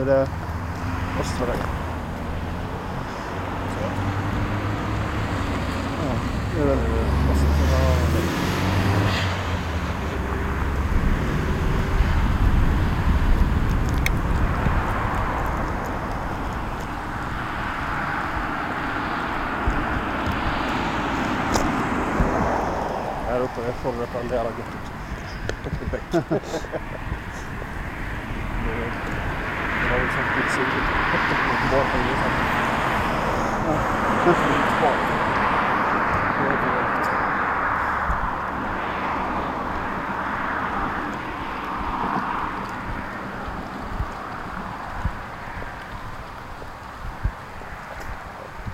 Är det Östra vägen. Ja, det är väl Östra vägen. Här uppe är fångat den där göttet. Bäck. Det har vi sagt lite syrligt. Göteborg kan ju sagt. Göteborg. Det är direkt.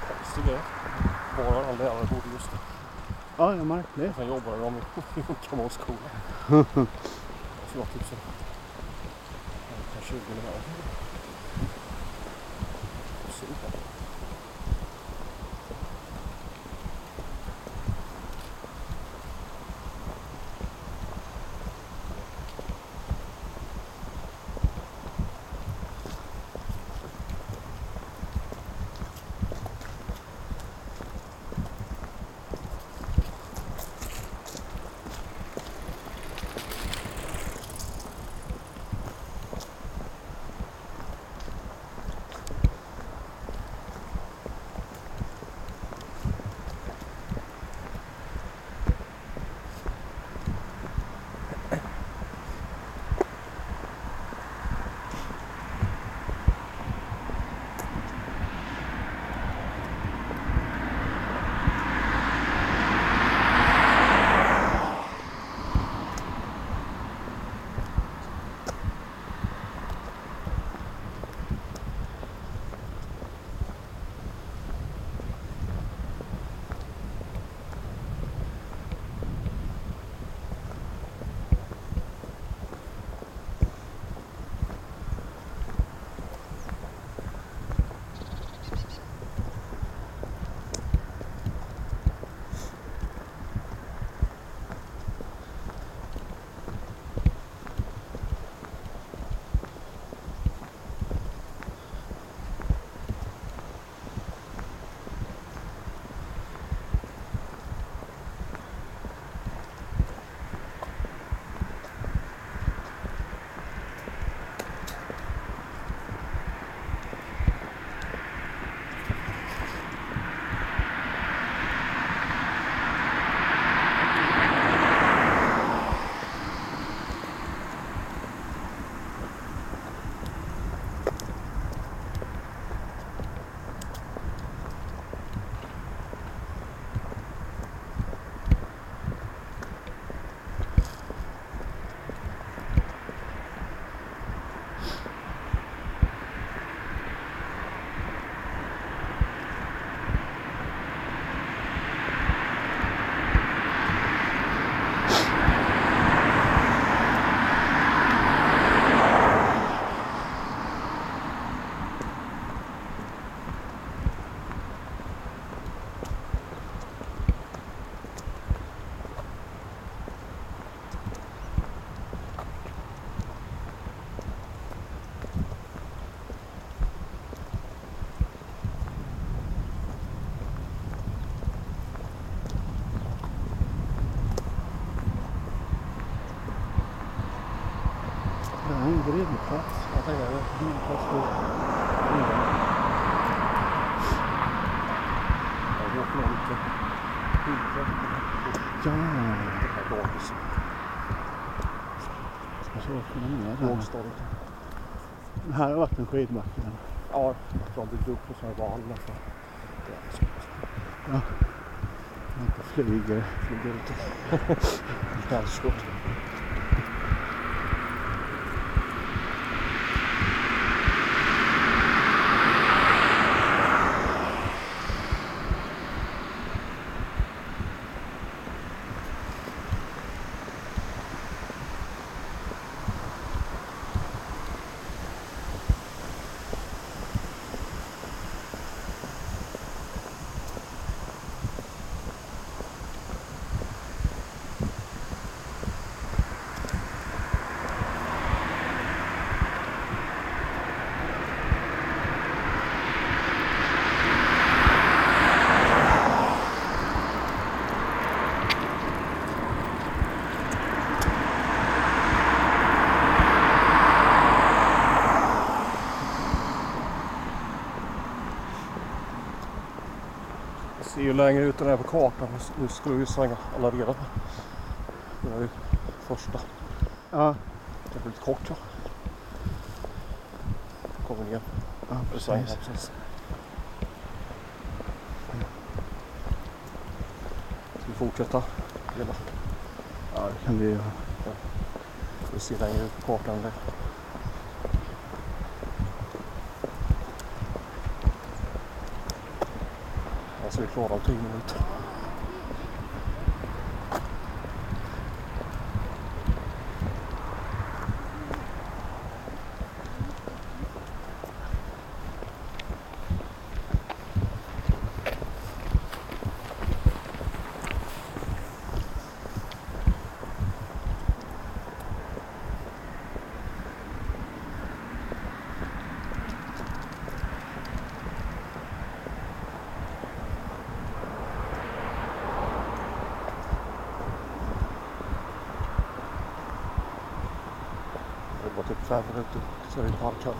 Konstigt det. Bara alla lärare bodde just där. Ja, jag märkte det. Sen jobbade de i skola. Så var typ så. 20 här. Super. Ja, Det här dagis. så åker man ner här. Lågstadiet. Här har varit en skidbacke. Ja, de byggde upp en sån här val nästan. Det är så. Man inte flyger. Flyger lite. Bergskott. ser ju längre ut det är på kartan. Nu skulle vi svänga alla redan. Det är ju första. Ja, Det blir lite kort ja. Kommer ner. ja svänger precis. precis. Ska vi fortsätta? Hela. Ja, det kan vi göra. Vi ser längre ut på kartan. än det. Alltså vi är klarar om 10 minuter. Typ fem minuter så är vi parkade.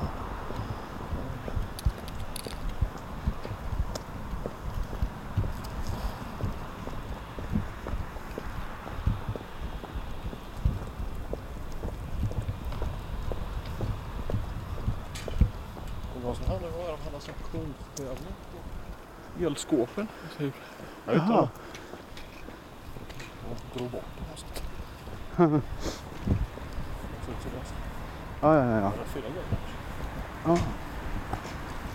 Det var var, de hade sån konstävling på elskåpen. Typ. Jag vet inte. Jaha. Jag drog bort det här så att- Så ut som det. Ja, ja, ja. Ja, ja.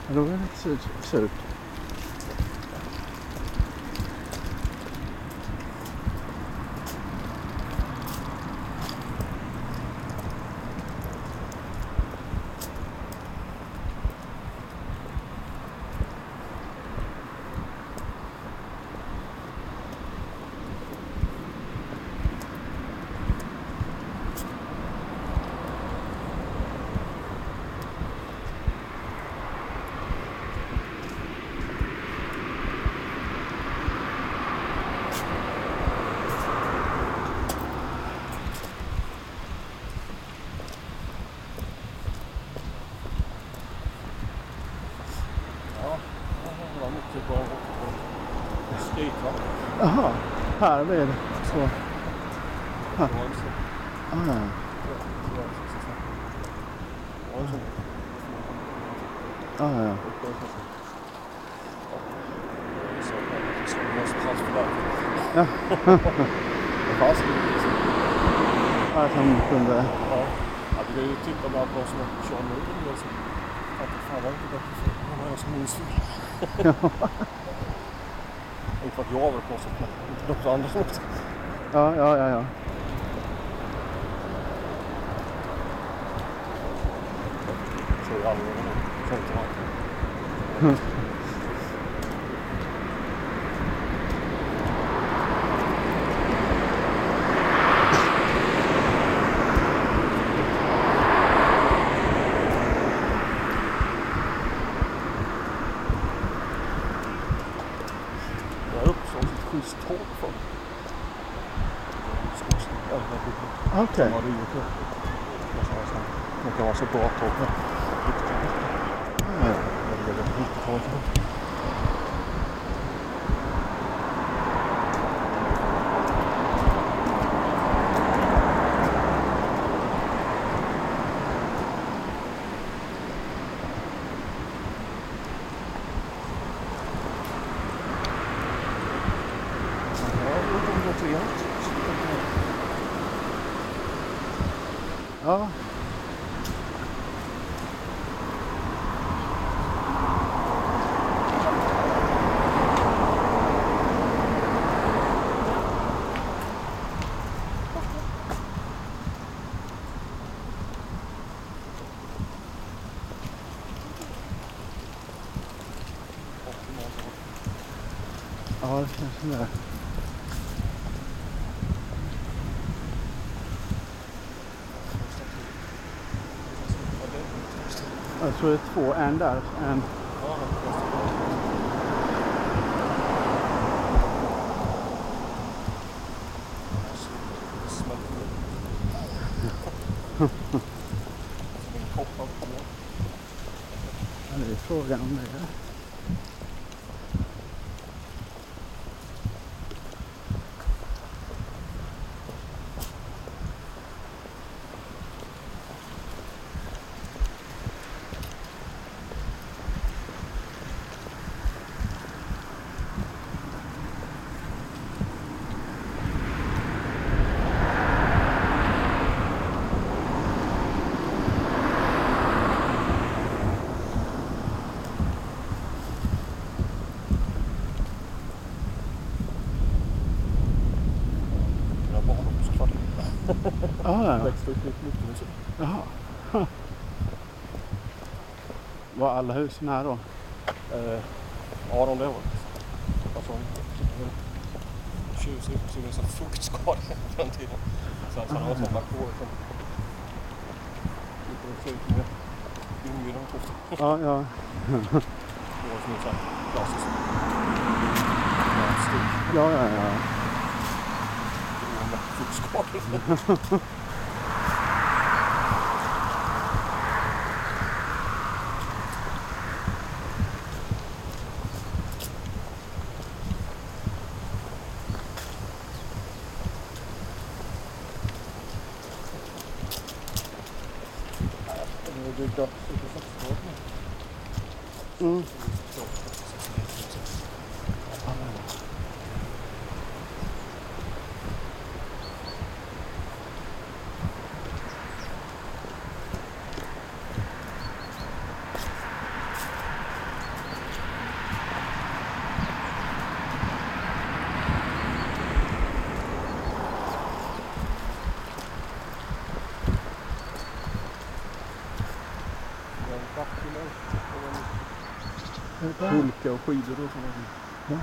ja då är det lite surt. surt. Ja, det var mycket bra skate va? Jaha, här blir det så. Det var sån- Ah, ja. det var det var Ah, ja. Ja, det är här, det. Ja. Det. Ja, att han kunde... Ja, jag brukar ju titta bland på som att det Fan, var inte bättre för någon annan som minns det. För att jag på så, men inte de andra som åkte. Ja, ja, ja, ja. Så är det aldrig någon som inte har. Jag har också ett schysst tåg för. Skogsnära. Okej. De har rivit upp. Och så har jag sån- Det kan vara så bra tåg. med. Ja, ja. Det är väl 90-talet. Ja, det kommer gå trevligt. Ja. Är. Jag tror det är två. En där. En... Det är frågan om det. är. Ja, ja. Växte upp mitt mycket musik. Jaha. Huh. Var alla husen här då? Eh, ja, de där var alltså, tjusig så det är så fuktskador på den tiden. Så hade han sån balkong som lite ut med inbjudan på. Ja, ja. Var som en sån här klassisk stuk Ja, ja, ja. med och en pulka och skidor och sådana Ja.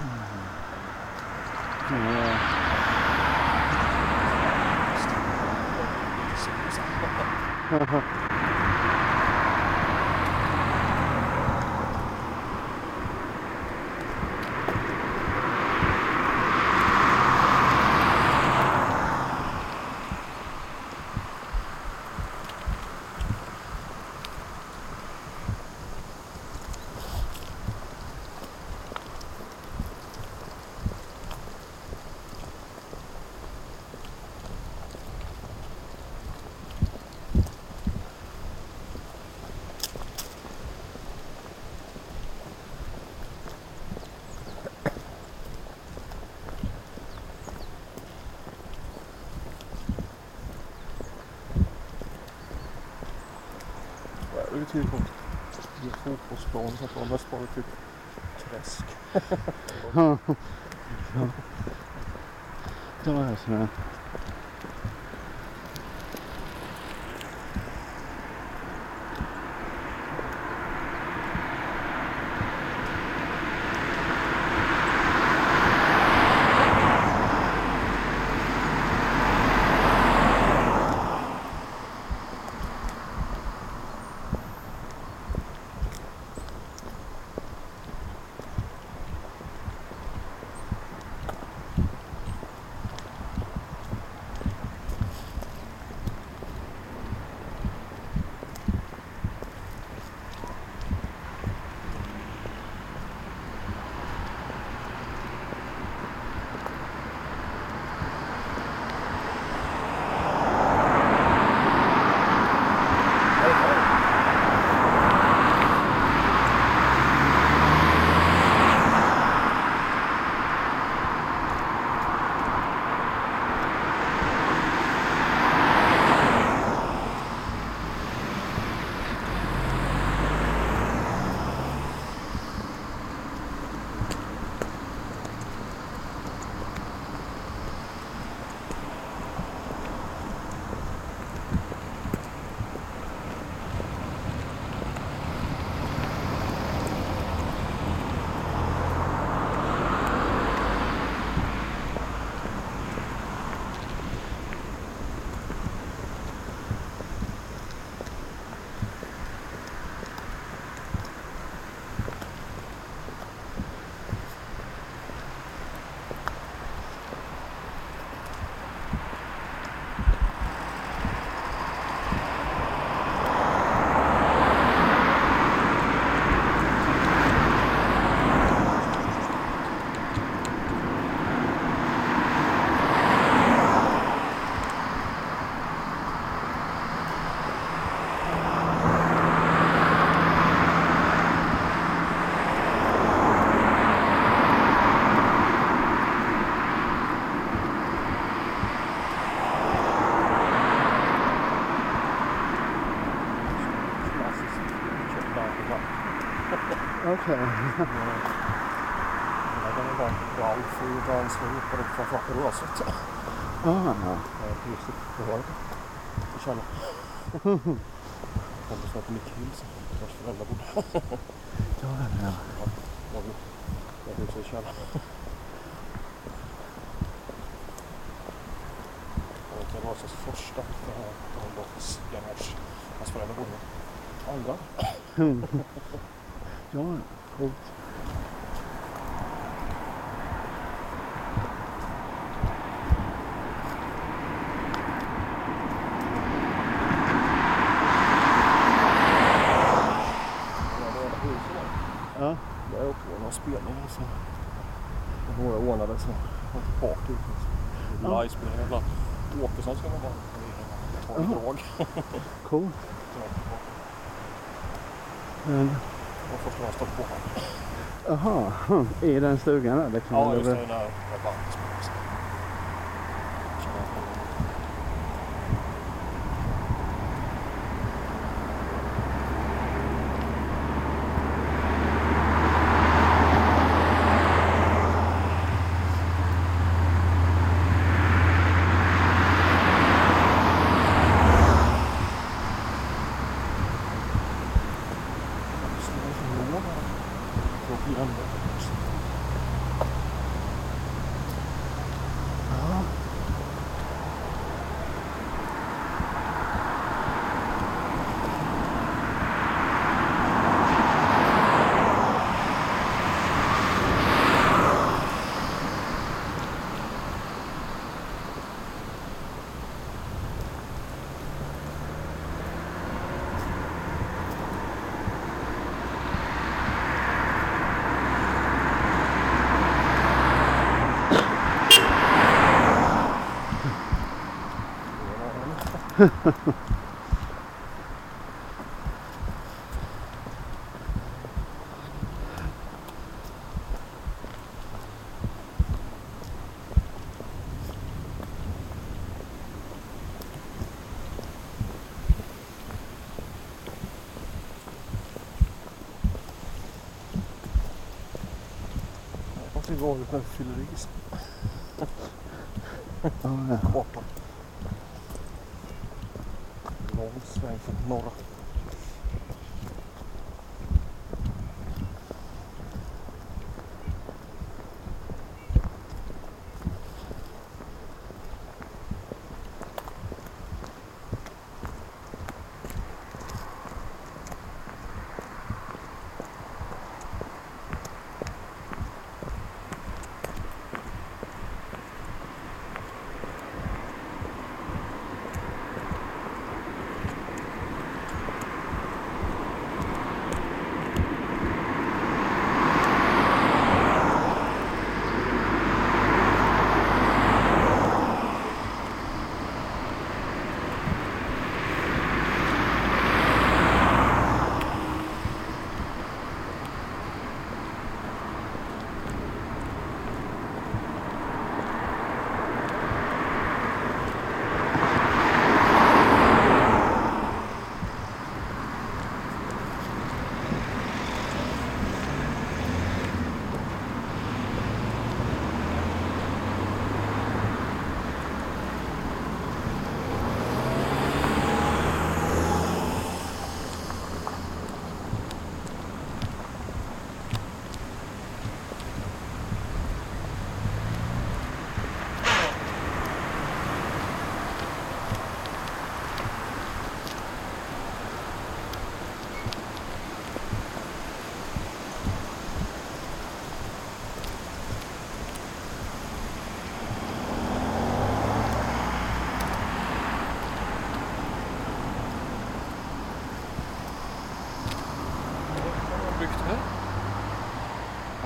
Det är ju typ en fotbollsplan så att de mest bara typ träsk. Ja. Det var det sådär. Ja, bara Ralf och Dansvåg och framförallt Roset. Ah, ja. Ja, just. Det var det. I källaren. Kompis som heter Micke Hills. Vars föräldrar bodde Ja, ja. var vi. Där huset i källaren. Det var alltså första Dalbox garage. Hans föräldrar bodde där. Andra. Ja, coolt. Ja, det var huset där. Ja. Där är också några spelningar som några ordnade så var ett party. Ja. Livespelningar ibland. Åkesson ska man vara. Ta en Jaha. drag. Coolt. Men, Det var första gången jag stötte på honom. aha, i den stugan där liksom? Ja, eller just det. där rabatten. Ja. Varför var det för fylleris? Ja, ja. Borta. 哎，没有了。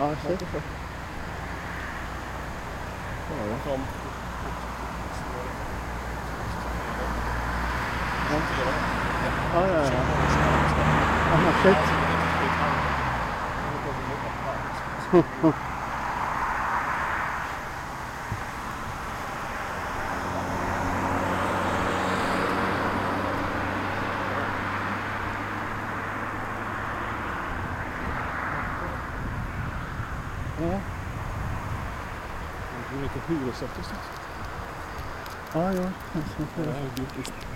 Ja, shit. Som Ja, ja, ja. Aha, shit. Är lite hyresrätter. Ja, ja.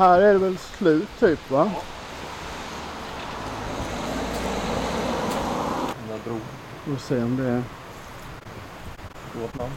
Här är Och det väl slut typ va? Den där bron. Vi får se om det. Vårt namn.